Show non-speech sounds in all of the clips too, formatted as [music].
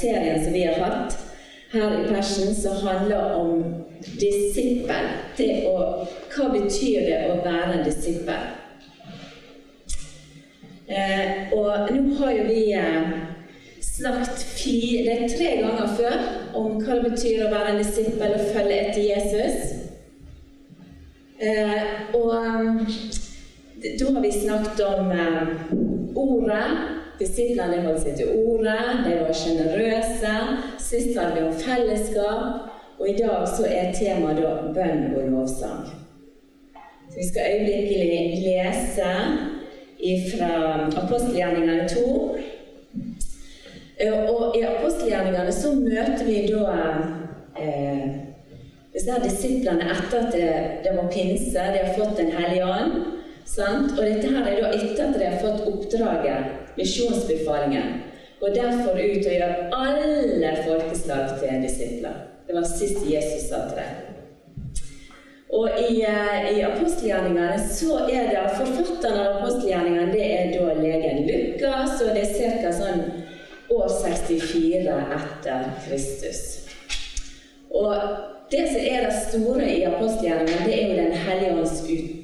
Serien som vi har hatt her i Persen, som handler om disippel. Det å, hva betyr det å være en disippel? Eh, og nå har jo vi eh, snakket fire, tre ganger før om hva det betyr å være en disippel og følge etter Jesus. Eh, og da har vi snakket om eh, ordet. Disiplene holdt seg til ordet, de var sjenerøse. Sist var det om fellesskap. Og i dag så er temaet da bønn og lovsang. Så vi skal øyeblikkelig lese fra apostelgjerningene 2. Eh, Og i apostelgjerningene så møter vi da eh, disse disiplene etter at det, det var pinse, de har fått Den hellige ånd. Og dette her er da etter at de har fått oppdraget, misjonsbefalingen, og derfor ut og gjør alle folkeslag til disipler. Det var sist Jesus sa til dem. Og i, eh, i apostelgjerningene så er det Forfatteren av apostelgjerningene det er da legen Lukas, og det er ca. sånn år 64 etter Kristus. Og det som er det store i apostelgjerningene, det er jo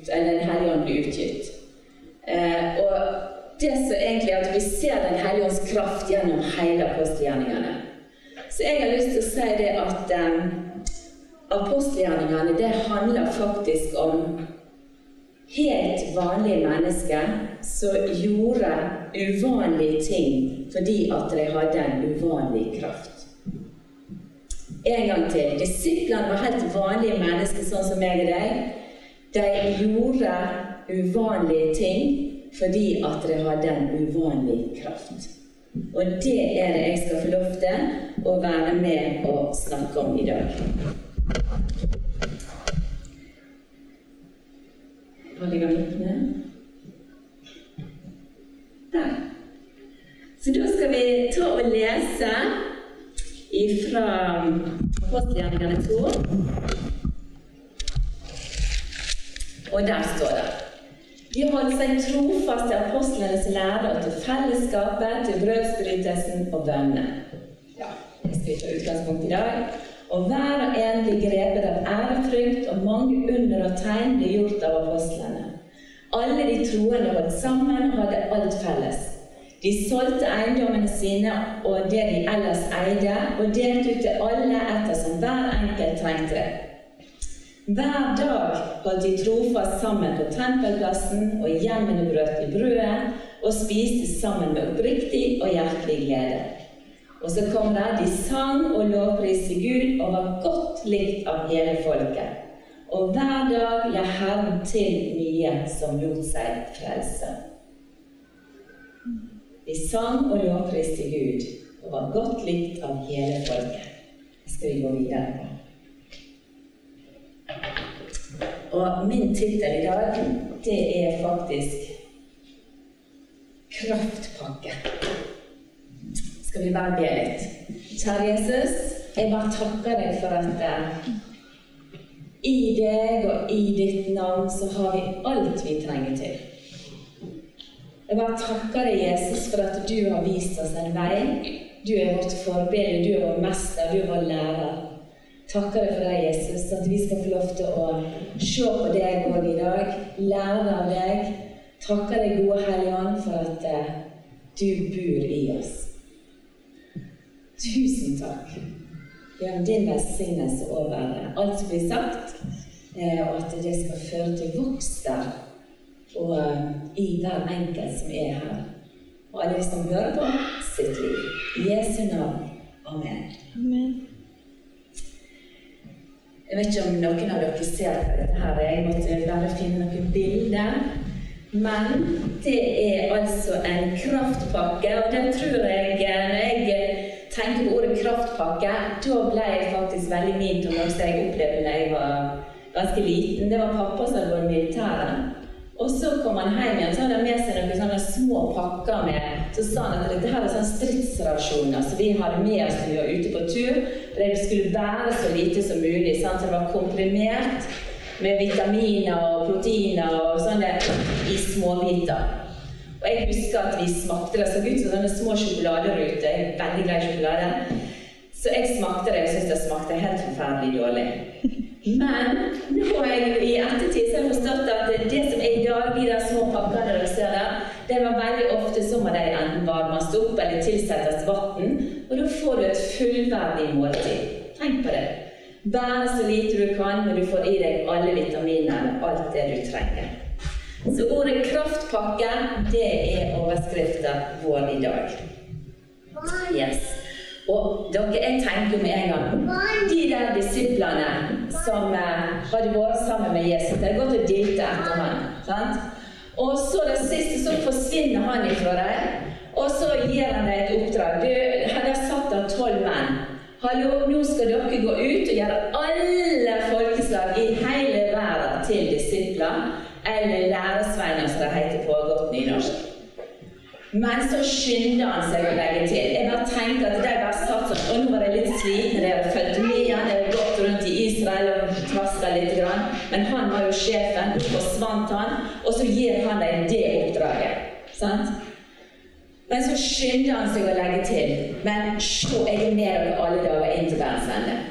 Den hellige ånd utgitt. Eh, og det som egentlig at vi ser Den hellige ånds kraft gjennom hele apostelgjerningene. Så jeg har lyst til å si det at um, apostelgjerningene det handler faktisk om helt vanlige mennesker som gjorde uvanlige ting fordi at de hadde en uvanlig kraft. En gang til. Disiplene var helt vanlige mennesker, sånn som meg og deg. De gjorde uvanlige ting fordi at det hadde en uvanlig kraft. Og det er det jeg skal få lov til å være med og snakke om i dag. Hva ligger mikkene? Der. Så da skal vi ta og lese fra apostelgjerningene 2. Og der står det De holdt seg trofast til apostlenes lære og til fellesskapet, til brødsbrytelsen og bønnene. Ja, jeg skal ta utgangspunkt i dag. Og hver og en ble grepet av ærefrykt, og mange under og tegn ble gjort av apostlene. Alle de troende holdt sammen og hadde alt felles. De solgte eiendommene sine og det de ellers eide, og delte ut til alle ettersom hver enkelt trengte det. Hver dag holdt de trofast sammen på tempelplassen, og hjemmene brøt i brødet og spiste sammen med oppriktig og hjertelig glede. Og så kom det, de sang og lovpriste Gud og var godt likt av hele folket. Og hver dag la Herren til nye som lot seg frelse. De sang og lovpriste Gud og var godt likt av hele folket. Skal vi gå videre Og min tittel i dag, det er faktisk 'Kraftpakke'. Skal vi bare be litt? Kjære Jesus, jeg bare takker deg for at i deg og i ditt navn så har vi alt vi trenger til. Jeg bare takker deg, Jesus, for at du har vist oss en vei. Du er vårt forbilde, du er vår mester, du er vår lærer. Takker deg for deg, Jesus, at vi skal få lov til å se på deg òg i dag, lære av deg. Takker deg, gode Hellige Ånd, for at uh, du bor i oss. Tusen takk. Gjør din velsignelse over alt som blir sagt, eh, og at det skal føre til vokster og eh, i hver enkelt som er her. Og alle som hører på sitt liv. I Jesu navn. Amen. Amen. Jeg vet ikke om noen av dere ser på dette her. Jeg måtte bare finne noen bilder. Men det er altså en kraftpakke, og den tror jeg Når jeg tenker på ordet kraftpakke, da ble jeg faktisk veldig min til noe jeg opplevde da jeg var ganske liten. Det var pappa som hadde vært i militæret. Og så kom han hjem igjen, så hadde han med seg noen sånne små pakker med. Så sa han at dette her er sånne stridsrasjoner som vi hadde med oss når vi var ute på tur. Det skulle være så lite som mulig. Sant? Så det var komprimert med vitaminer og proteiner og sånne i småbiter. Og jeg husker at vi smakte det. så ut som sånne små sjokoladeruter. Jeg er veldig glad i sjokolade. Så jeg smakte det, og syntes det smakte helt forferdelig dårlig. Men nå har jeg i ettertid så har jeg forstått at det som er i dag, de små pakkene det var veldig ofte som at de enten varmes opp eller tilsettes vann, og da får du et fullverdig måltid. Tenk på det. Bære så lite du kan, men du får i deg alle vitaminene alt det du trenger. Så ordet 'kraftpakke' det er overskriften vår i dag. Yes. Og dere, jeg tenker med en gang De der disiplene som eh, hadde vært sammen med Jesus, de har gått og dilta etter ham. Sant? Og så det siste så forsvinner han ifra dem, og så gir han dem et oppdrag. Du, han har satt av tolv menn. Hallo, nå skal dere gå ut og gjøre alle folkeslag i hele verden til disipler, eller læresveiner, som det heter på godt nynorsk. Men så skynder han seg å legge til. Jeg bare tenker at de bare satt sånn Og nå var de litt slitne. De hadde fulgt med han, de hadde gått rundt i Israel og traska litt. Grann. Men han var jo sjefen. Nå forsvant han. Og så gir han dem det oppdraget. Sant? Men så skynder han seg å legge til. Men se, jeg er med dere alle dager inn til verdens.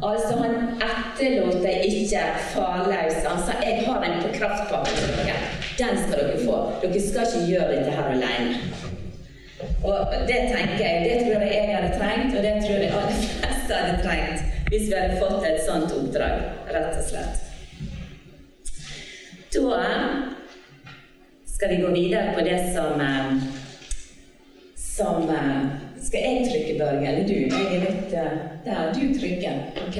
Altså, han etterlot deg ikke farløs. Han sa 'Jeg har en på kraftpakken'. Den skal dere få. Dere skal ikke gjøre dette her alene. Og det tenker jeg, det tror jeg jeg hadde trengt, og det tror jeg alle fleste hadde trengt hvis vi hadde fått et sånt oppdrag, rett og slett. Da skal vi gå videre på det som eh, som eh, Skal jeg trykke, Børge, eller du? Jeg er litt eh, Der. Du trykker. Ok.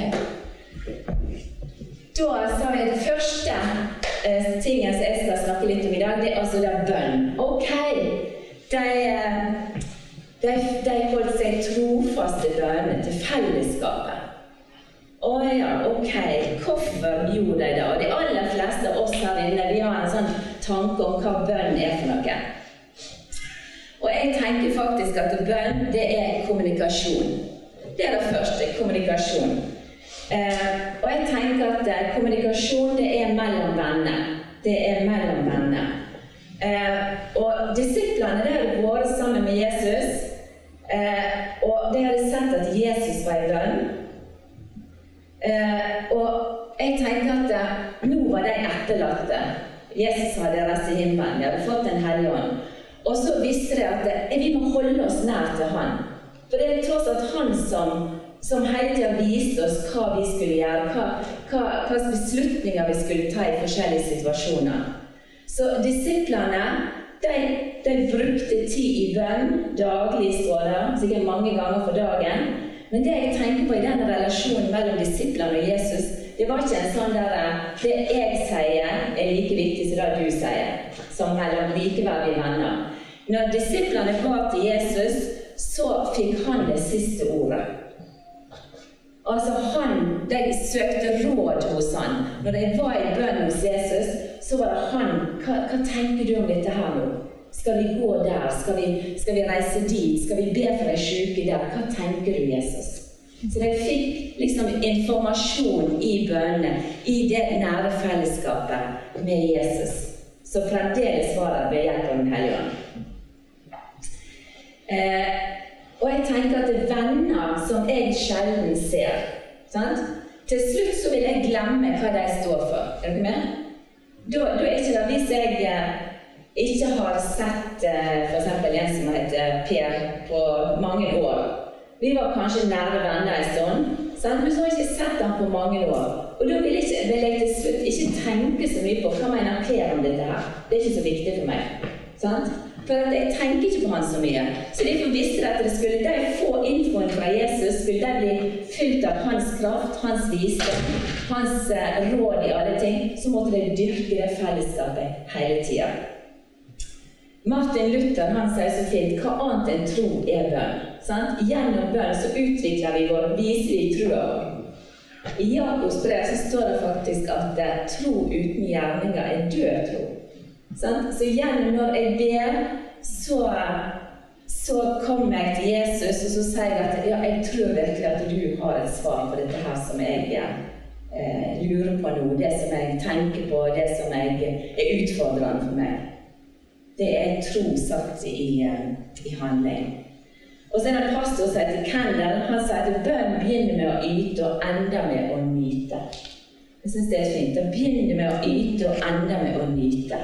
Da sa jeg det første eh, tingen som jeg skal snakke litt om i dag, det er altså det bønn. Ok, de, de, de holdt seg trofaste bønner til fellesskapet. Å ja, ok. Hvorfor gjorde de det? Og de aller fleste av oss her inne vi har en sånn tanke om hva bønn er for noe. Jeg tenker faktisk at bønn, det er kommunikasjon. Det er det første. Kommunikasjon. Eh, og jeg tenker at eh, kommunikasjon det er mellom venner. Det er mellom venner. Eh, og disiplene det hadde vært sammen med Jesus, eh, og de hadde sett at Jesus var i bønn. Eh, og jeg tenker at eh, nå var de etterlatte. Jesus hadde reist i himmelen, de hadde fått en hellig ånd. Og så visste de at vi må holde oss nær til Han. For det er tross alt Han som som hele tida viste oss hva vi skulle gjøre, hva, hva, hva beslutninger vi skulle ta i forskjellige situasjoner. Så disiplene de, de brukte tid i bønn daglig, står det, sikkert mange ganger for dagen. Men det jeg tenker på i den relasjonen mellom disiplene og Jesus, det var ikke en sånn der Det jeg sier, er like viktig som det du sier, som mellom likeverdige venner. Når disiplene ba til Jesus, så fikk han det siste ordet. Altså han, De søkte råd hos han. Når de var i bønn hos Jesus, så var det han hva, hva, tenker du om dette her nå? Skal vi gå der? Skal vi, skal vi reise dit? Skal vi be for de syke der? Hva tenker du, Jesus? Så de fikk liksom informasjon i bønnene, i det nære fellesskapet med Jesus. Så fremdeles var det ved hjelp av Den hellige ånd. Eh, og jeg tenker at det er venner som jeg sjelden ser. Sant? Til slutt så vil jeg glemme hva de står for. Er dere med? Da, da er ikke det Hvis jeg eh, ikke har sett eh, f.eks. en som heter Per på mange år Vi var kanskje nære venner en stund, sant? men så har jeg ikke sett ham på mange år. Og da vil, ikke, vil jeg til slutt ikke tenke så mye på hva mener Per om dette her. Det er ikke så viktig for meg. Sant? For at jeg tenker ikke på han så mye. Så derfor visste de at det skulle de få infoen fra Jesus, skulle de bli fylt av hans kraft, hans visdom, hans eh, råd i alle ting, så måtte de dyrke det fellesskapet hele tida. Martin Luther han sier så fint hva annet enn tro er bønn. Sant? Gjennom bønn så utvikler vi vår, viser vi trua. I Jakobs brev så står det faktisk at eh, tro uten gjerninger er død tro. Så igjen, når jeg ber, så, så kommer jeg til Jesus, og så sier jeg at ja, jeg tror virkelig at du har et svar på dette her som jeg eh, lurer på nå, det som jeg tenker på, det som jeg, er utfordrende for meg. Det er tro satt i, eh, i handling. Og så er det en pastor som heter Kendal. Han sier at bønn begynner med å yte og ender med å nyte. Jeg syns det er fint. Å begynne med å yte og ende med å nyte.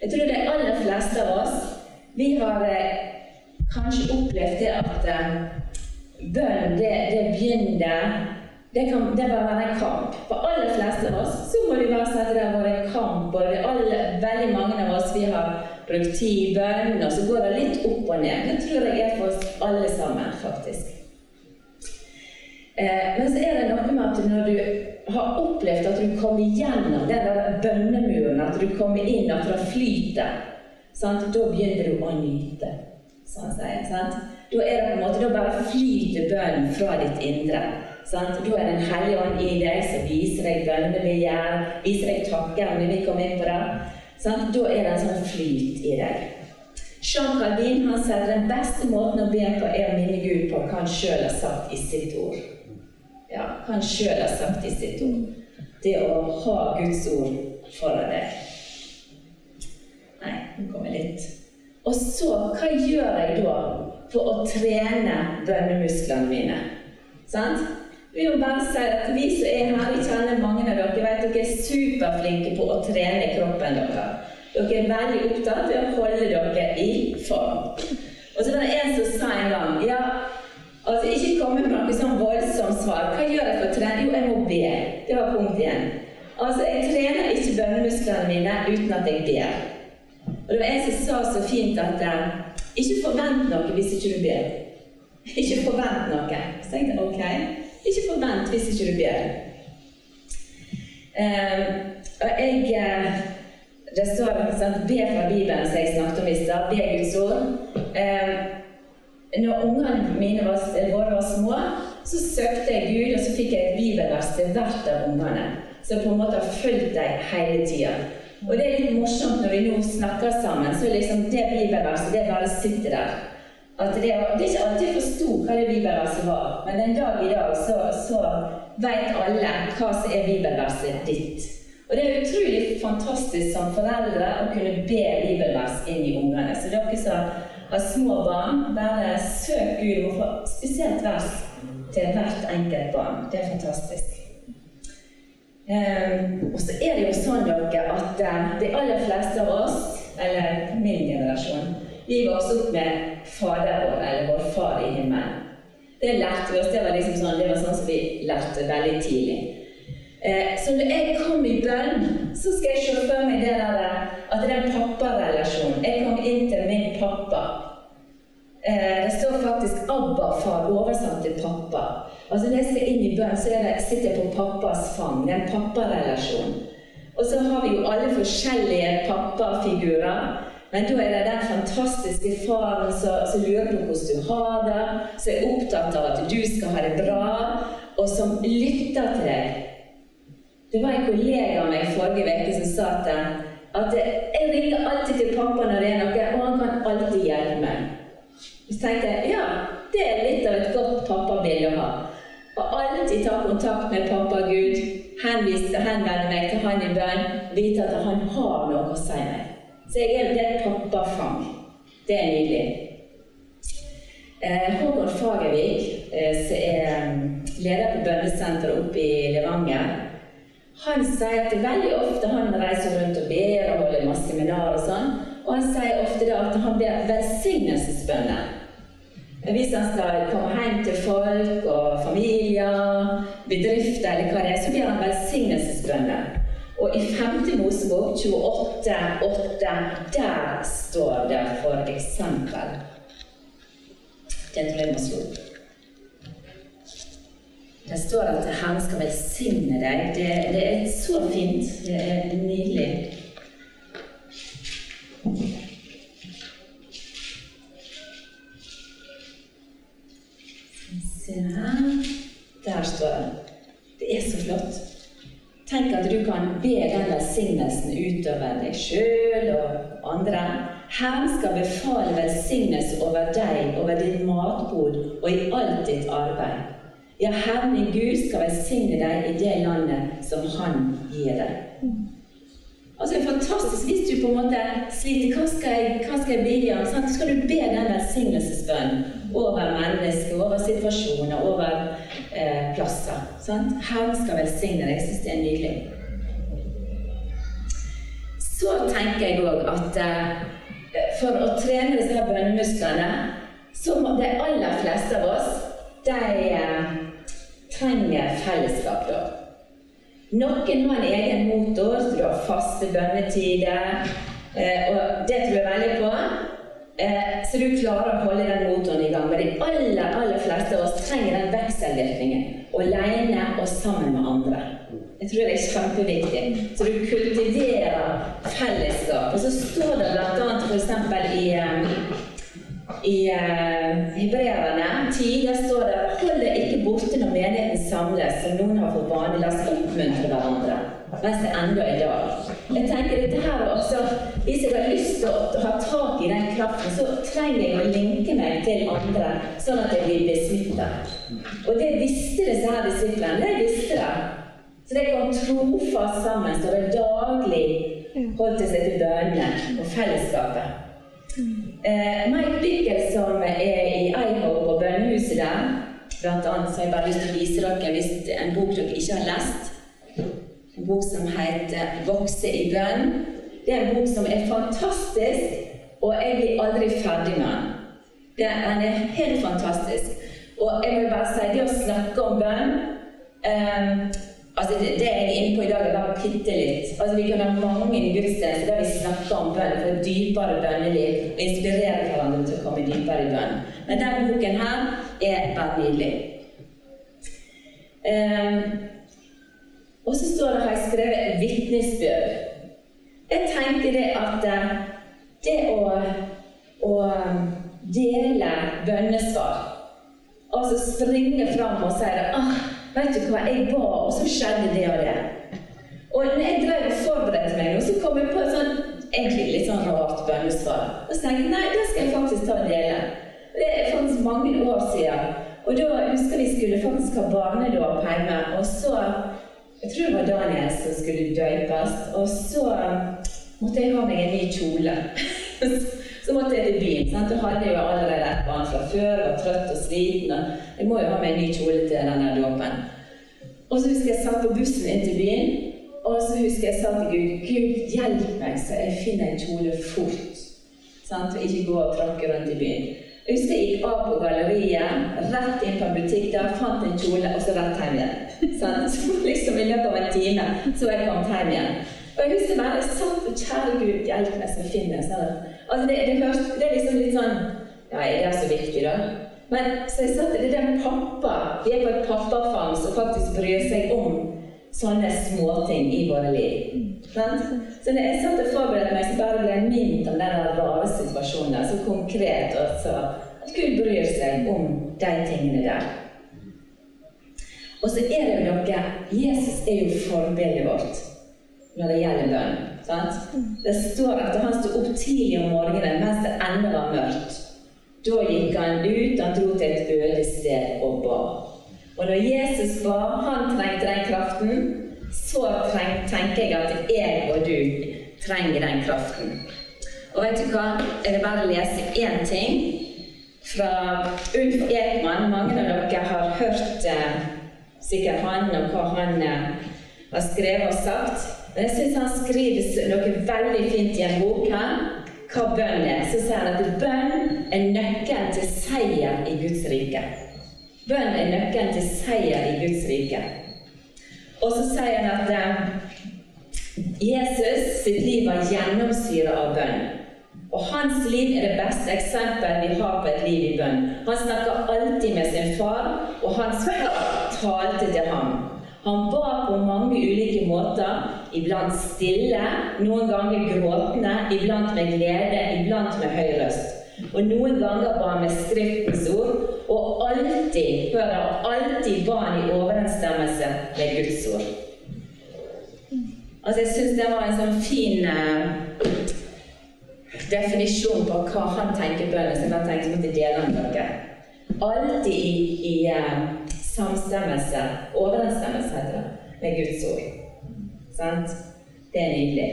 Jeg tror de aller fleste av oss vi har eh, kanskje opplevd det at eh, bønn, det, det begynner det, kan, det bør være en kamp. For aller fleste av oss så må det bare si at det har vært en kamp. Og alle, veldig mange av oss vi har brukt tid i bønn, og så går det litt opp og ned. Det tror jeg er for oss alle sammen, faktisk. Eh, men så er det noe med at når du har opplevd at du kommer gjennom den der bønnemuren, at du kommer inn, at det flyter, sant? da begynner du å nyte. Sånn sier sant? Da er det på en måte, da bare flyter bønnen fra ditt indre. Sant? Da er det Den hellige ånd i deg som viser deg bønnebegjær, viser deg takker, når vi kommer inn på det. Sant? Da er det en sånn flyt i deg. Jean Calvin han sier den beste måten å be på er å minne Gud på hva han sjøl har sagt i sitt ord han sjøl har sagt i sitt ord. Det å ha Guds ord foran deg. Nei, nå kommer litt. Og så, hva gjør jeg da for å trene bønnemusklene mine? Sant? Vi må bare si at vi som er her, vi kjenner mange av dere, vet dere er superflinke på å trene kroppen deres. Dere er veldig opptatt av å holde dere i form. Og så var det en som sa en gang ja, Altså Ikke komme med noe sånn voldsomt svar. Hva gjør jeg for å trene? Jo, jeg må be. Det var punkt én. Altså, Jeg trener ikke bønnemusklene mine uten at jeg ber. Og Det var en som sa så fint at uh, ikke forvent noe hvis ikke du ber. [laughs] Ikke forvent noe. Så tenkte jeg ok, ikke forvent hvis ikke du ber. Uh, og jeg uh, Det står sånn, be fra Bibelen, som jeg snakket om i stad. Be Guds ord. Uh, når ungene mine var, våre var små, så søkte jeg Gud, og så fikk jeg et bibelvers til hvert av ungene. Så på en måte har fulgt dem hele tida. Og det er litt morsomt når vi nå snakker sammen, så liksom det bibelverset det bare sitter der. At det, det er ikke alltid jeg forsto hva det bibelverset var, men den dag i dag så, så vet alle hva som er bibelverset ditt. Og det er utrolig fantastisk som foreldre å kunne be bibelvers inn i ungene. Så dere som av små barn. Bare søk Gud om å få spesielt vers til hvert enkelt barn. Det er fantastisk. Um, og så er det jo sånn dere, at uh, de aller fleste av oss, eller min generasjon, vi vokste opp med Fader vår, eller vår Far i himmelen. Det lærte vi oss. Det var liksom sånn, det var sånn som vi lærte veldig tidlig. Eh, så når jeg kom i bønn, så skal jeg se for meg det der, at det er en papparelasjon. Jeg kom inn til min pappa. Eh, det står faktisk 'Abba-far' oversatt til pappa. Altså Når jeg skal inn i bønn, så det, sitter jeg på pappas fang. Det er en papparelasjon. Og så har vi jo alle forskjellige pappafigurer. Men da er det den fantastiske faren som lurer på hvordan du har det, som er opptatt av at du skal ha det bra, og som lytter til deg. Det var en kollega av meg forrige uke som sa at, at jeg ringer alltid til pappa når det er noe, og han kan alltid hjelpe meg. Så tenkte jeg ja, det er litt av et godt pappabilde å ha. Og alltid ta kontakt med pappa Gud, henvende meg til han i bønn, vite at han har noe å si meg. Så jeg er et pappafang. Det er nydelig. Eh, Håkon Fagervik, eh, som er mm, leder på bønnesenteret oppe i Levanger, han sier at veldig ofte han reiser rundt og ber og holder masse seminarer og sånn, og han sier ofte da at han ber velsignelsesbønner. Hvis han skal komme hjem til folk og familier, bedrifter eller hva det er, så blir han velsignelsesbønner. Og i 5. Mosebok 28,8, der står det for eksempel Den tror jeg må slå opp. Det står at Herren skal velsigne deg. Det, det, er så fint. Det er nydelig. Se her. Der står det. Det er så flott. Tenk at du kan be den velsignelsen utover deg sjøl og andre. Herren skal befale velsignelse over deg, over din matbod og i alt ditt arbeid. Ja, Herren din Gud skal velsigne deg i det landet som Han gir deg. Altså, det er fantastisk hvis du på en måte sliter. Hva skal jeg, hva skal jeg be om? Så skal du be den velsignelsesbønnen over mennesker, over situasjoner, over eh, plasser. Sant? Herren skal velsigne deg. Jeg syns det er nydelig. Så tenker jeg òg at eh, for å trene disse bønnemusklene, så må de aller fleste av oss de eh, trenger fellesskap. da. Noen har en egen motor, så du har faste bønnetider. Eh, og det tror jeg veldig på. Eh, så du klarer å holde den motoren i gang. Men de aller, aller fleste av oss trenger den vekselvirkningen. Alene og sammen med andre. Jeg tror det er kjempeviktig. Så du kultiverer fellesskap. Og så står det bl.a. f.eks. i i uh, Hebreerne 10 der står det Hold deg borte når menigheten samles, som noen har fått vane. La oss oppmuntre hverandre mens det ennå er dag. Jeg tenker dette her også, Hvis jeg har lyst til å ha tak i den kraften, så trenger jeg å linke meg til andre, sånn at jeg blir besmittet. Og det visste disse her disiplene. Det visste de. Så de kom trofast sammen, så det daglig holdt seg til bønnene og fellesskapet. Eh, Mike Bickel, som er i Ihope på bønnehuset der, blant annet, så har jeg bare lyst til å vise dere hvis en bok dere ikke har lest. En bok som heter 'Vokse i bønn'. Det er en bok som er fantastisk, og jeg blir aldri ferdig med den. Den er helt fantastisk. Og jeg vil bare si det å snakke om bønn um, Altså, det, det, jeg er inne på i dag, er bare bitte litt. Altså, vi kan ha mange gudstjenester der vi snakker om bønn for dypere bønneliv og inspirere hverandre til å komme dypere i bønn. Men denne boken her er bare nydelig. Um, og så står det, har jeg skrevet 'vitnesbyrd'. Jeg tenker det at eh, det å, å dele bønnesvar, altså springe fram og si det ah, Vet du hva, jeg ba, og så skjedde det og det. Og når jeg drev og forberedte meg og så kom jeg på et sånn, egentlig litt sånn rart bønnesvar. Og så tenkte jeg nei, det skal jeg faktisk ta og dele. Det er faktisk mange år siden. Og da husker vi skulle faktisk ha barnedåp hjemme. Og så Jeg tror det var Daniel som skulle døpes. Og så måtte jeg ha meg en ny kjole. [laughs] så måtte jeg til byen. sant? Da hadde jeg jo allerede et barn fra før, var trøtt og sliten. og Jeg må jo ha meg en ny kjole til denne dåpen. Og så husker jeg satt på bussen inn til byen, og så husker jeg sa til Gud Gud, hjelp meg så jeg finner en kjole fort. Sant? Og ikke gå og tråkke rundt i byen. Jeg husker jeg gikk av på galleriet, rett inn på en butikk der, fant en kjole, og så rett hjem igjen. [laughs] Så liksom I løpet av en time så var jeg kommet hjem igjen. Og jeg husker bare jeg satt og Kjære Gud, hjelp meg som finnes. sånn. Altså det, det, det, er liksom litt sånn Ja, er så viktig, da? Men så jeg satt, det er den pappa Vi er på et pappafang som faktisk bryr seg om sånne småting i våre liv. Mm. Så når jeg satt og forberedte meg, så bare ble jeg minnet om den rare situasjonen. Så konkret også at Gud bryr seg om de tingene der. Og så er det noe Jesus er jo forbildet vårt når det gjelder bønn. Sant? Det står at han sto opp tidlig om morgenen mens det ennå var mørkt. Da gikk han ut, han dro til et øde sted og ba. Og når Jesus ba, han trengte den kraften, så treng, tenker jeg at jeg og du trenger den kraften. Og vet du hva? Jeg vil bare lese én ting fra Ulf Ekman. Mange av dere har hørt eh, sikkert han og hva han eh, har skrevet og sagt. Jeg syns han skriver noe veldig fint i en bok her. Hva bønn er. Så sier han at bønn er nøkkelen til seier i Guds rike. Bønn er nøkkelen til seier i Guds rike. Og så sier han at eh, Jesus sitt liv var gjennomsyret av bønn. Og hans liv er det beste eksempelet vi har på et liv i bønn. Han snakker alltid med sin far, og hans far talte til ham. Han ba på mange ulike måter, iblant stille, noen ganger gråtende, iblant med glede, iblant med høy røst. Og noen ganger ba han med Skriftens ord, og alltid, hør alltid ba han i overensstemmelse med Guds ord. Altså, jeg syns det var en sånn fin eh, definisjon på hva han tenker bønn som jeg tenkte måtte dele med dere. Alltid i, i uh, samstemmelse, overensstemmelse, heter det, med Guds ord. Sant? Det er nydelig.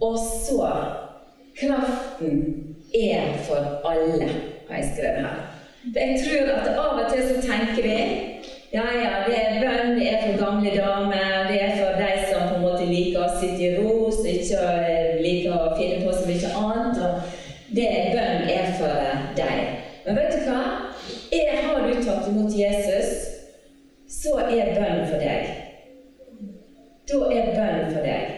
Og så Kraften er for alle, har jeg skrevet her. Jeg tror at av og til så tenker vi ja, ja, det er bønn, det er for gamle damer, det er for de som på en måte liker å sitte i ro, som ikke liker å finne på så mye annet. og det Bønn er for deg. Men vet du hva? Er, har du tatt imot Jesus, så er bønn for deg. Da er bønn for deg.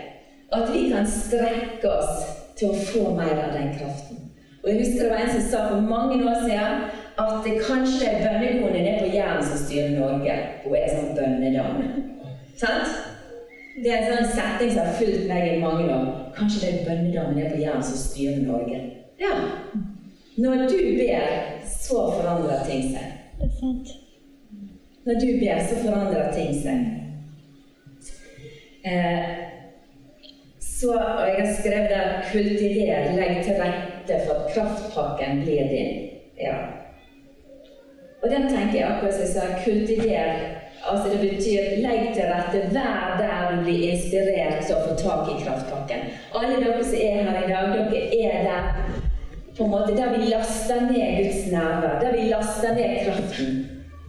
At vi kan strekke oss til å få mer av den kraften. Og Jeg husker det var en som sa for mange år siden at det kanskje er bønnekonen nede på Jæren som styrer Norge. Hun er sånn bønnedame. Sant? Det er en sånn setting som har fulgt meg i mange år. Kanskje det er bønnedamen nede på Jæren som styrer Norge. Ja. Når du ber, så forandrer ting seg. Det er sant. Når du ber, så forandrer ting seg. Eh, så, og jeg har skrevet der 'kultiver, legg til rette for at kraftpakken blir din'. Ja. Og den tenker jeg akkurat som jeg sa, kultiver. Altså Det betyr legg til rette, vær der du blir inspirert til å få tak i kraftpakken. Alle dere som er her i dag, dere er der på en måte der vi laster ned Guds nærvær, der vi laster ned kraften.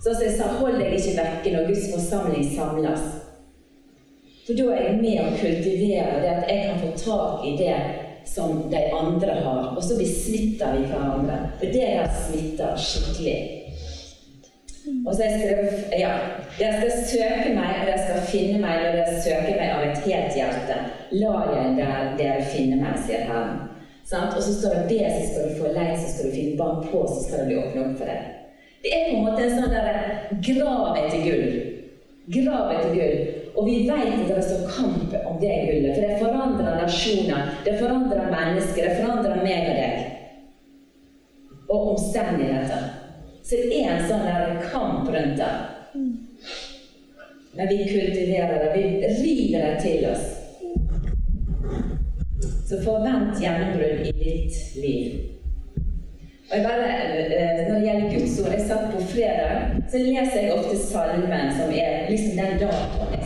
Sånn som jeg sa, hold deg ikke vekke når Guds forsamling samles. For da er jeg med å kultivere det at jeg kan få tak i det som de andre har. Og så besmitter vi hverandre. For det der smitter skikkelig. Og så jeg skrevet ja, dere skal søke meg, og dere skal finne meg når dere søker meg av et helt hjerte. La jeg der dere finne meg, sier Herren. Sant? Og så står det be, så skal du få lei, så skal du finne barn på, så skal det bli åpnet opp for deg. Det er på en måte en sånn der grav etter gull. Grav etter gull. Og vi vet at det står kamp om det gullet, for det forandrer nasjoner, det forandrer mennesker, det forandrer meg og deg. Og omstendigheter. Så det er en sånn kamp rundt det. Men vi kultiverer det. Vi river det til oss. Så forvent gjennombrudd i ditt liv. Og jeg bare, eh, Når det gjelder Guds ord Jeg satt på fredag, så leser jeg ofte salmen, som er liksom den datoen.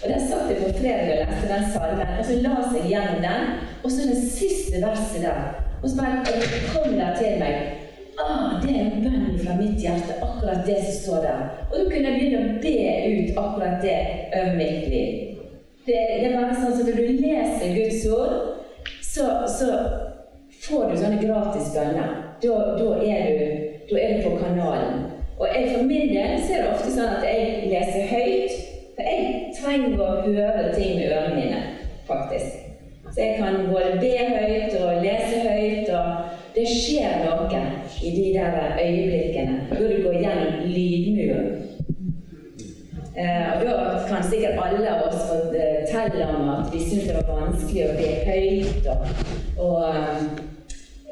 Og Den satt jeg på fredag og leste den salmen, og så la seg gjennom den. Og så det siste verset der. Og så bare kom det til meg ah, det er en bønn fra mitt hjerte, akkurat det som står der. Og da kunne jeg begynne å be ut akkurat det over mitt liv. Det, det er bare sånn at Når du leser Guds ord, så, så får du sånne gratis bønner. Da, da, er du, da er du på kanalen. Og jeg, for min del så er det ofte sånn at jeg leser høyt. For jeg trenger å høre ting med ørene mine, faktisk. Så jeg kan både be høyt og lese høyt. og det skjer noe i de der øyeblikkene hvor du går gjennom lydmuren. Eh, og Da kan sikkert alle av oss fortelle om at vi syntes det var vanskelig å be høyt. Og, og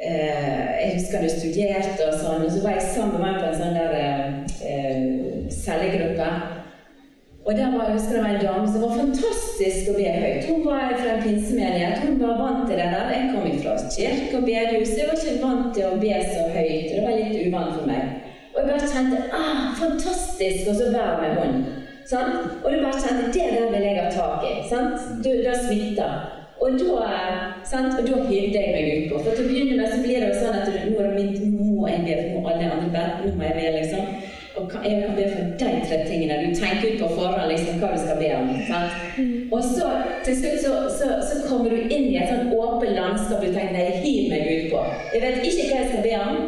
eh, Jeg husker du studerte, og sånn, og så var jeg sammen med meg på en sånn der eh, cellegruppe. Og der var, jeg husker det var en dame som var fantastisk å be høyt. Hun var fra en pinsemenighet. Hun var vant til det der. Jeg kom fra kirke og bedehus. Jeg var ikke vant til å be så høyt. Det var litt uvant for meg. Og jeg bare kjente ah, fantastisk å være med hånden. Sant? Og du bare kjente det der vil jeg ha tak i. Sant? Du, det smitter. Og da, sant? Da hivde jeg meg utpå. For til å begynne med så blir det jo sånn at nå, er det min, må jeg be, for alle andre. Nå må jeg be, liksom. Jeg kan be for de tre tingene. Du tenker ut på forhånd liksom, hva du skal be om. Sant? Mm. Og så til slutt så, så, så, kommer du inn i et sånn åpent landskap du tenker nei, hiv meg ut på. Jeg vet ikke hva jeg skal be om,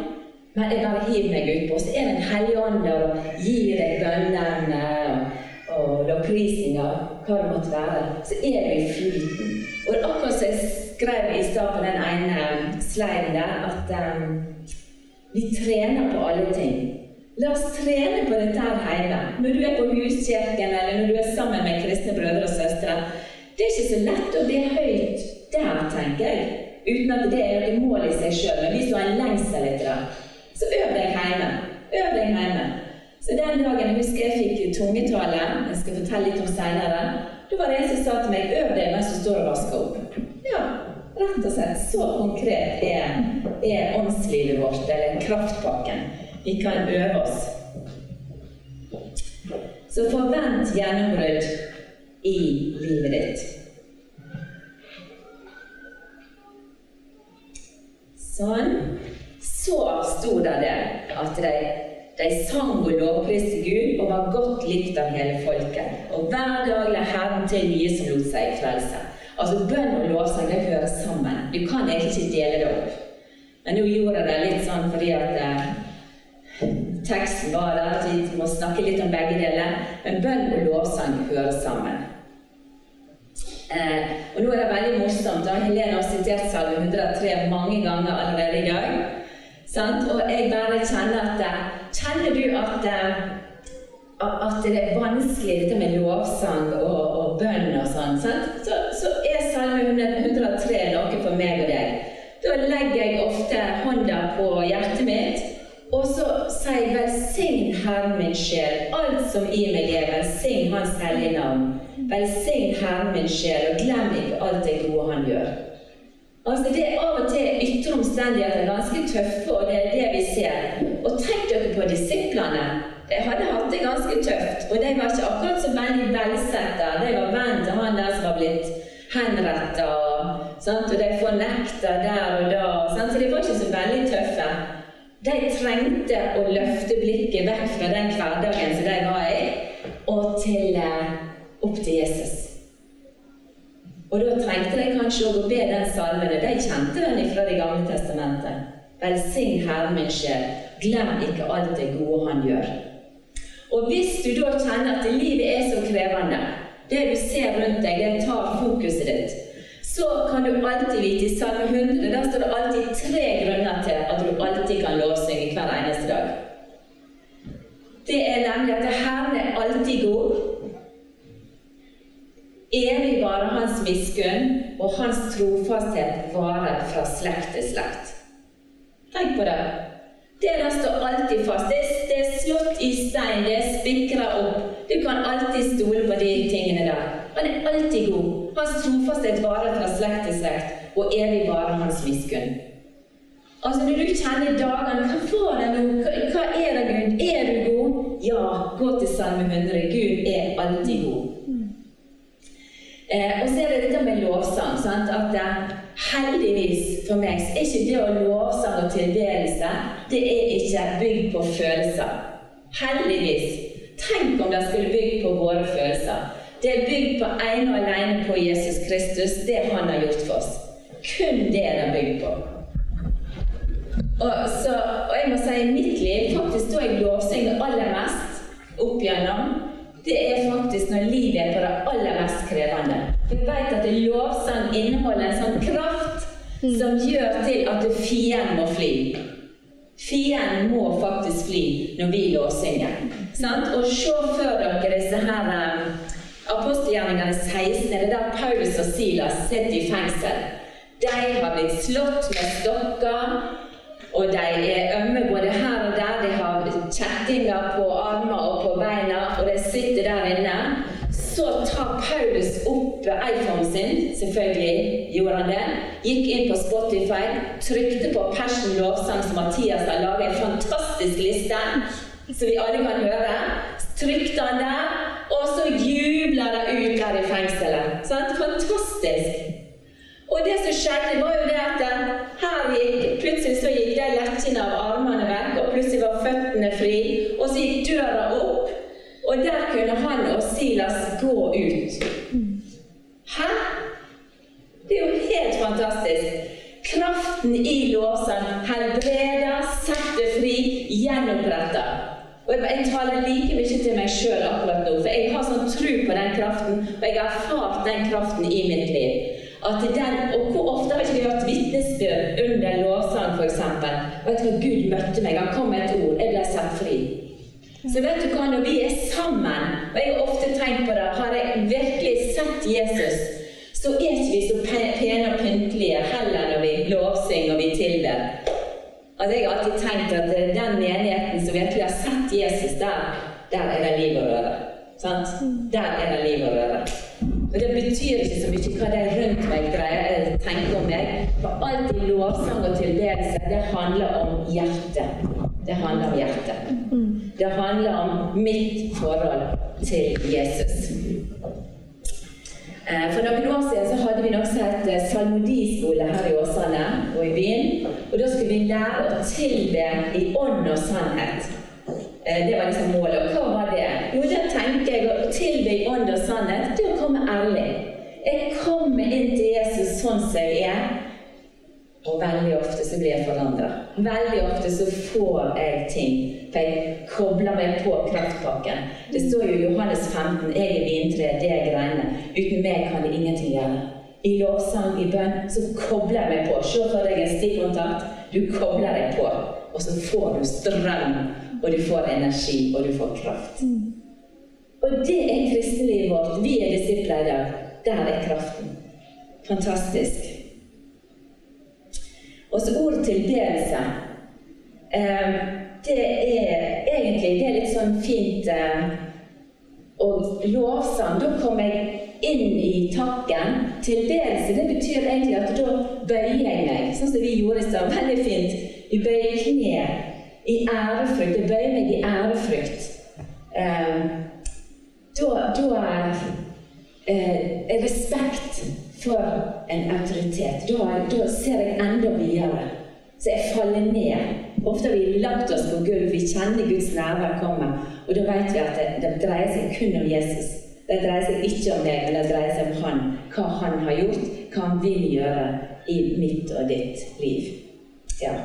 Men jeg bare hiver meg utpå. Så er det en hellig ånd der og gir deg bønnene og, og lovprisninger, hva det måtte være. Så er du i flyten. Og akkurat som jeg skrev i stad på den ene sliden der, at um, vi trener på alle ting. La oss trene på dette her hjemme. Når du er på huskirken, eller når du er sammen med kristne brødre og søstre. Det er ikke så lett å bli høyt der, tenker jeg. Uten at det er noe mål i seg sjøl. Men hvis du har en lengsel etter det, så øv deg hjemme. Øv deg hjemme. Så den dagen jeg husker jeg fikk tungetale, jeg skal fortelle litt om seinere, da var det en som sa til meg 'øv deg mens du står og vasker opp'. Ja, rett og slett. Så konkret er, er åndslivet vårt, eller kraftpakken. Vi kan øve oss. Så forvent gjennombrudd i livet ditt. Sånn. Så sto det der at de, de sang og lovpriste Gud og var godt likt av hele folket. Og hver dag la Herren til nye som lot seg frelse. Altså Bønn og lovsang det hører sammen. Du kan egentlig ikke dele det opp. Men nå gjorde jeg det litt sånn fordi at eh, teksten var der, at vi må snakke litt om begge deler. Men bønn og lovsang hører sammen. Eh, og nå er det veldig morsomt. da Helene har sitert Salme 103 mange ganger allerede i dag. Sant? Og jeg bare kjenner at Kjenner du at, at det er vanskelig dette med lovsang og, og bønn og sånn, så, så, er Salme 103 noe for meg og deg. Da legger jeg ofte hånda på hjertet mitt, og så sier 'Velsign Herren min sjel', alt som i meg er, velsign Hans hellige navn. Velsign Herren min sjel, og glem ikke alt det gode Han gjør. Altså Det er av og til ytre omstendigheter ganske tøffe, og det er det vi ser. Og tenk dere på disiplene. De hadde hatt det ganske tøft, og de var ikke akkurat så veldig velsetta. De var venn til han der som var blitt henretta, og, og de fornekta der og da. Sant? Så de var ikke så veldig tøffe. De trengte å løfte blikket vekk fra den hverdagen som de var i, og til, eh, opp til Jesus. Og da trengte de kanskje å be den salmen. De kjente den fra Det gamle testamentet. Velsign Herren min sjel. Glem ikke alt det gode Han gjør. Og hvis du da kjenner at livet er så krevende, det du ser rundt deg, det tar fokuset ditt, så kan du alltid vite i Salme 100 der står det alltid tre grunner til at du alltid kan lovsynge hver eneste dag. Det er nemlig at Herren er alltid god. Evig varer hans miskunn, og hans trofasthet varer fra slekt til slekt. Tenk på det. Det der står alltid fast. Det, det er slått i stein, det er spikra opp. Du kan alltid stole på de tingene der. Han er alltid god. Hans trofasthet varer fra slekt til slekt, og evig varer hans miskunn. Altså Når du kjenner dagene Hva får jeg? Hva, hva er det, Gud? Er du god? Ja, gå til Salme 100. Gud er alltid god. Eh, og så er det dette med lovsang. Sant? At eh, heldigvis for meg så er ikke det å lovsang og tilbedelse det er ikke bygd på følelser. Heldigvis. Tenk om det skulle bygd på våre følelser. Det er bygd på ene og alene på Jesus Kristus, det han har gjort for oss. Kun det er det bygd på. Og, så, og jeg må si i mitt liv, faktisk da jeg lovsynger aller mest opp igjennom, det er faktisk når livet er på det aller mest krevende. Vi vet at lovsang inneholder en sånn kraft som gjør til at fienden må fly. Fienden må faktisk fly når vi lovsynger. Og se før dere disse her um, apostelgjerningene 16, det er der Paulus og Silas sitter i fengsel. De har blitt slått med stokker. Og de er ømme både her og der. De har kjettinger på armer og på beina, og de sitter der inne. Så tar Paulus opp iPhonen sin, selvfølgelig gjorde han det. Gikk inn på Spotify, trykte på Passion lovsang som Mathias har laget en fantastisk liste, som vi alle kan høre. Trykte han der, og så jubla det ut der i fengselet. Sånn, fantastisk. Og det som skjedde, var jo det at her gikk, plutselig så gikk de lettene av armene vekk, og plutselig var føttene fri. Og så gikk døra opp, og der kunne han og Silas gå ut. Hæ? Det er jo helt fantastisk. Kraften i låsen helbreder, setter fri, gjenoppretter. Og jeg, taler like mye til meg sjøl akkurat nå, for jeg har sånn tro på den kraften, og jeg har erfart den kraften i mitt liv. At den, og Hvor ofte har ikke vi hatt vitnesbyrd under lovsang, f.eks.? Vet du hva, Gud møtte meg, han kom med et ord, jeg ble satt fri. Så vet du hva, når vi er sammen, og jeg har ofte tenkt på det, har jeg virkelig sett Jesus, så er ikke vi så pene og pyntelige heller når vi lovsynger og vi tilber. Altså, jeg har alltid tenkt at den menigheten som virkelig har sett Jesus der, der er det liv og røre. Sant? Der er det liv og røre. Og Det betyr ikke så mye hva de rundt meg greier, tenker om meg. For alt i lovsang og tilbedelse, det handler om hjertet. Det handler om hjertet. Det handler om mitt forhold til Jesus. Eh, for noen år siden så hadde vi noe som het eh, salmodiskole her i Åsane og i byen. Og da skulle vi lære å tilbe i ånd og sannhet. Eh, det var liksom målet. Og hva var det? Jo, da tenker jeg å tilbe i ånd og sannhet, det er å komme ærlig. Jeg kommer inn til Jesus sånn som jeg er, og veldig ofte så blir jeg forandra. Veldig ofte så får jeg ting, for jeg kobler meg på kraftpakken. Det står jo i Johannes 15 'Jeg er vintreet, det er greinene. Uten meg kan det ingenting gjøre'. I lovsang, i bønn, så kobler jeg meg på. Se for deg en stikkontakt. Du kobler deg på, og så får du strøm og du får energi, og du får kraft. Og det er kristelivet vårt. Vi er disipler i dag. Der er kraften. Fantastisk. Og så ordet tilbedelse. Eh, det er egentlig det er litt sånn fint eh, Og lovsang, da kommer jeg inn i takken. Tilbedelse det betyr egentlig at da bøyer jeg meg, sånn som vi gjorde i stad. Veldig fint. Vi bøyer kne i ærefrykt. Jeg bøyer meg i ærefrykt. Eh, da, da eh, er respekt for en autoritet. Da, da ser jeg enda videre. Så jeg faller ned. Ofte har vi lagt oss på gulv, vi kjenner Guds nærvær komme. Og da vet vi at det, det, dreier seg kun om Jesus. Det dreier seg ikke om deg, men det dreier seg om Han. Hva Han har gjort, hva Han vil gjøre i mitt og ditt liv. Ja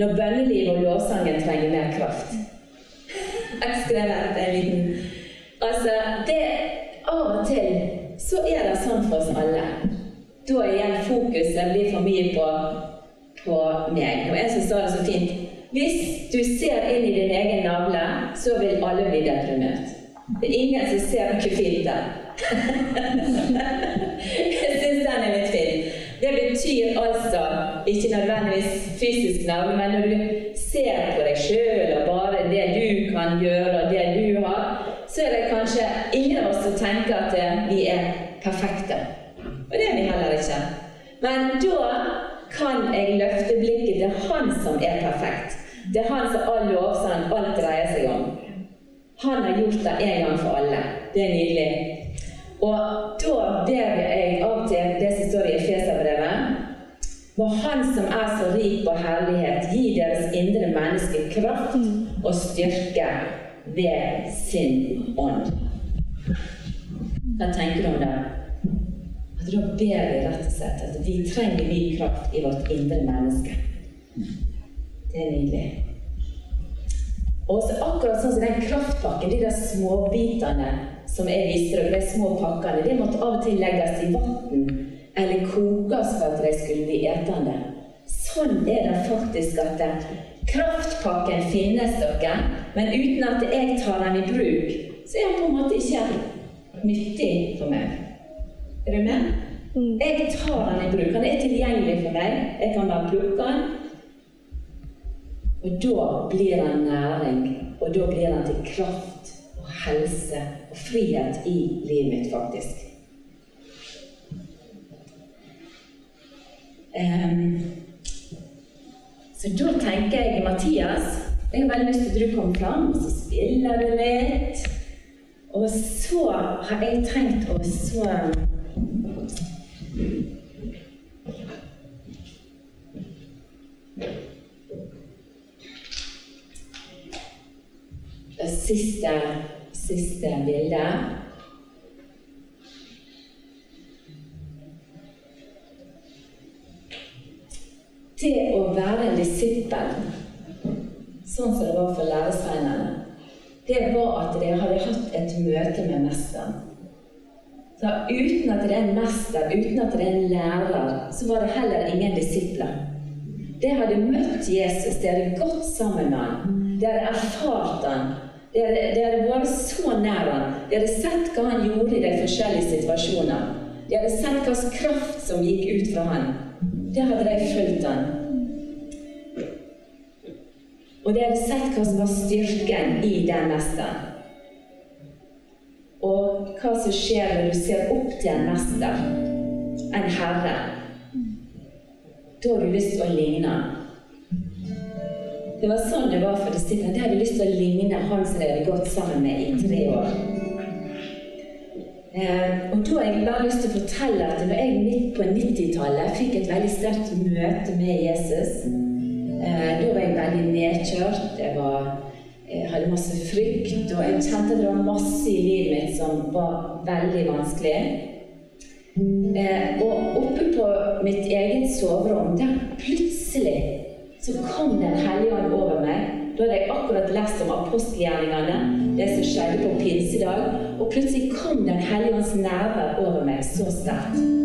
når bønnelivet og lovsangen trenger mer kraft. Jeg skrev en liten Altså, det Av og til så er det sånn for oss alle. Da er igjen fokuset blir for mye på, på meg. Og en som sa det så fint Hvis du ser inn i din egen navle, så vil alle bli deprimert. Det er ingen som ser noe fint der. [laughs] Jeg syns den er litt fin. Det betyr altså ikke nødvendigvis fysisk navn, men når du ser på deg sjøl og bare det du kan gjøre, og det du har, så er det kanskje ingen som tenker at eh, vi er perfekte. Og det er vi heller ikke. Men da kan jeg løfte blikket til Han som er perfekt. Det er Han som all lovsang, alt dreier seg om. Han har gjort det en gang for alle. Det er nydelig. Og da ber jeg av til det som står i Efeserbrevet Må Han som er så rik på herlighet, gi deres indre menneske kraft og styrke ved sin ånd. Hva tenker du om det? At Da ber vi rett og slett at vi trenger ny kraft i vårt indre menneske. Det er nydelig. Og så akkurat sånn som den kraftpakken, de der småbitene som jeg viste dere, de små pakkene, de måtte av og til legges i vann eller kokes for at de skulle bli etende. Sånn er det faktisk at kraftpakken finnes dere, men uten at jeg tar den i bruk, så er den på en måte ikke nyttig for meg. Er du med? Mm. Jeg tar den i bruk. Den er tilgjengelig for deg. Jeg kan bare plukke den. Og da blir den næring, og da blir den til kraft helse og frihet i livet mitt, faktisk. Um, så da tenker jeg Mathias Jeg har veldig lyst til at du kommer fram, og så spiller du litt. Og så har jeg tenkt å så Det siste siste bildet. Det å være en disippel, sånn som det var for læresveinene, det var at de hadde hatt et møte med Mesteren. Så uten at det er en mester, uten at det er en lærer, så var det heller ingen disipler. De hadde møtt Jesus, de hadde gått sammen med ham, de hadde erfart ham. De hadde, de hadde vært så nær ham. De hadde sett hva han gjorde i de forskjellige situasjoner. De hadde sett hvilken kraft som gikk ut fra ham. Det hadde de fulgt ham. Og de hadde sett hva som var styrken i den mesteren. Og hva som skjer når du ser opp til en mester, en herre. Da har du lyst til å ligne han. Det var sånn det var for disiplene. De hadde lyst til å ligne han som de hadde gått sammen med i tre år. Eh, og da har jeg bare lyst til å fortelle at når jeg midt på 90-tallet fikk et veldig sterkt møte med Jesus Da var jeg veldig nedkjørt. Jeg, var, jeg hadde masse frykt, og jeg kjente at det var masse i livet mitt som var veldig vanskelig. Eh, og oppe på mitt eget soverom, der plutselig så kom Den hellige ånd over meg. Da hadde jeg akkurat lest om apostelgjerningene, det som skjedde på pinsedag. Og plutselig kom Den hellige ånds nærvær over meg så sterkt.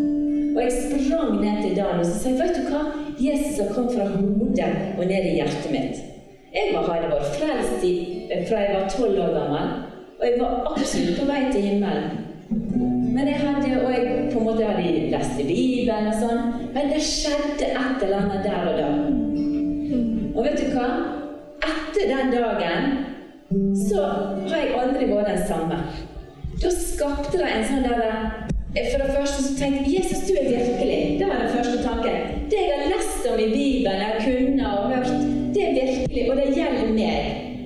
Og jeg sprang ned til Dan og sa vet du hva? Jesus har kommet fra hodet og ned i hjertet mitt. Jeg var, hadde vært frelst i, fra jeg var tolv år gammel, og jeg var absolutt på vei til himmelen. Men jeg hadde, og jeg på en måte hadde lest i Bibelen og sånn, men det skjedde et eller annet der og da. Og vet du hva? Etter den dagen så har jeg aldri vært den samme. Da skapte det en sånn der For det første så tenkte jeg Jesus, du er virkelig. Det var den første tanken. Det jeg har lest om i Bibelen, jeg kunne og hørt, det er virkelig, og det gjelder meg.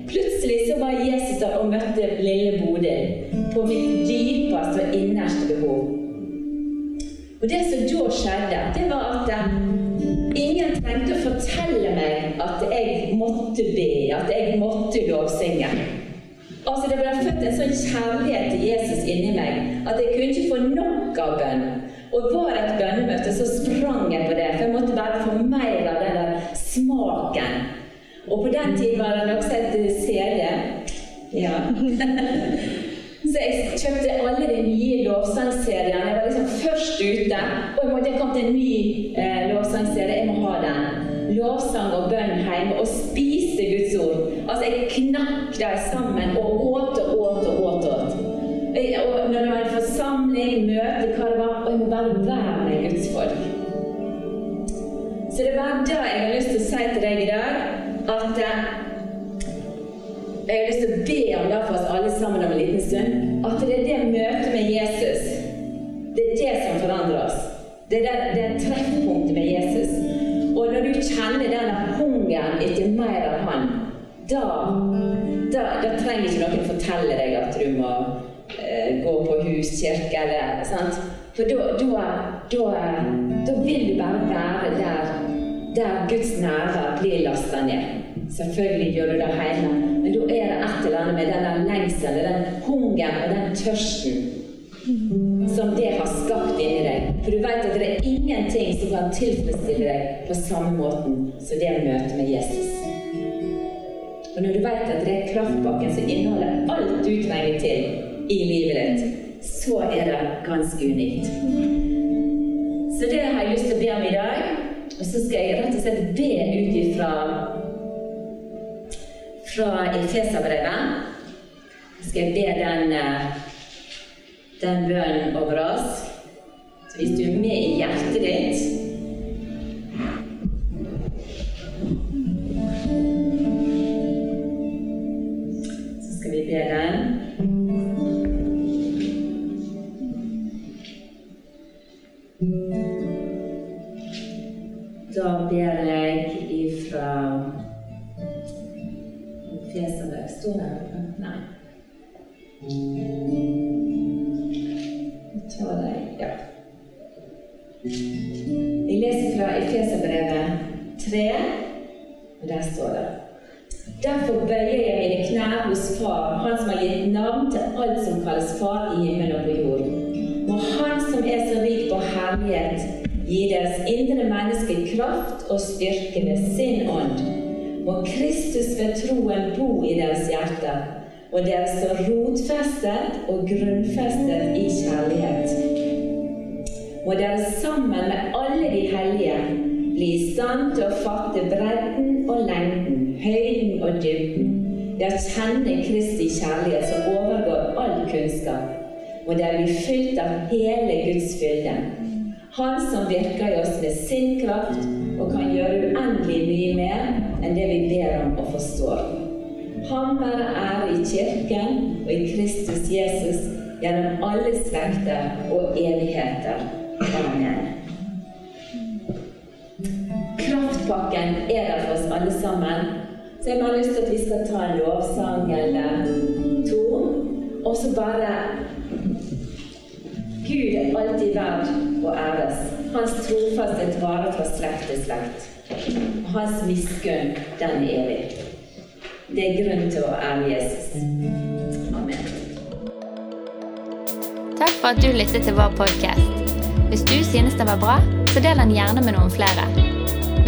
Plutselig så var Jesus der og møtte lille Bodil på mitt dypeste og innerste behov. Og det som da skjedde, det var at ingen trengte å fortelle meg at jeg måtte be, at jeg måtte lovsynge. Altså, Det ble født en sånn kjærlighet til Jesus inni meg at jeg kunne ikke få nok av bønn. Og var et bønnemøte, så sprang jeg på det, for jeg måtte bare få mer av den der smaken. Og på den tiden var det også et CD. Ja. [laughs] Så jeg kjøpte alle de nye lovsangseriene. Jeg var liksom først ute. Og jeg måtte komme til en ny eh, lovsangserie. Jeg må ha den. Lovsang og bønn hjemme. Og spiste Guds ord. Altså, jeg knakk dem sammen og åt og åt og åt. åt. Og når det var en forsamling, møte, hva det var Og jeg må bare være med Guds folk. Så det var da jeg har lyst til å si til deg i dag at eh, jeg har lyst til å be om det for oss alle sammen om en liten stund. At det er det møtet med Jesus det er det som forandrer oss. Det er det, det treffpunktet med Jesus. Og når du kjenner denne hungeren etter mer av Han, da, da, da trenger ikke noen fortelle deg at du må eh, gå på hus, kirke eller sant? For da, vil du bare være der, der Guds nærvær blir lasta ned. Selvfølgelig gjør du det hele, men da er det et eller annet med den lengselen, den hungeren og den tørsten som det har skapt inni deg. For du vet at det er ingenting som kan tilfredsstille deg på samme måten som det møtet med Jesus. Og når du vet at det er kraftbakken som inneholder alt du trenger til i livet ditt, så er det ganske unikt. Så det har jeg lyst til å be om i dag. Og så skal jeg rett og slett be ut ifra fra Efeserbrevet. skal jeg be den, den bønnen over oss. Hvis du er med i hjertet ditt kjærlighet som overgår all kunnskap. og der vi er fylt av hele Guds fylde. Han som virker i oss med sin kraft og kan gjøre uendelig mye mer enn det vi ber om og forstår. Han være ære i Kirken og i Kristus Jesus gjennom alle slekter og evigheter. Amen. Kraftpakken er der for oss alle sammen. Så jeg har lyst til at vi skal ta en lovsang eller to. Og så bare Gud er alltid verd å æres. Hans trofasthet varer fra slekt til slekt. Hans miskunn, den er evig. Det er grunn til å ære Jesus. Amen. Takk for at du lyttet til vår podkast. Hvis du synes den var bra, så del den gjerne med noen flere.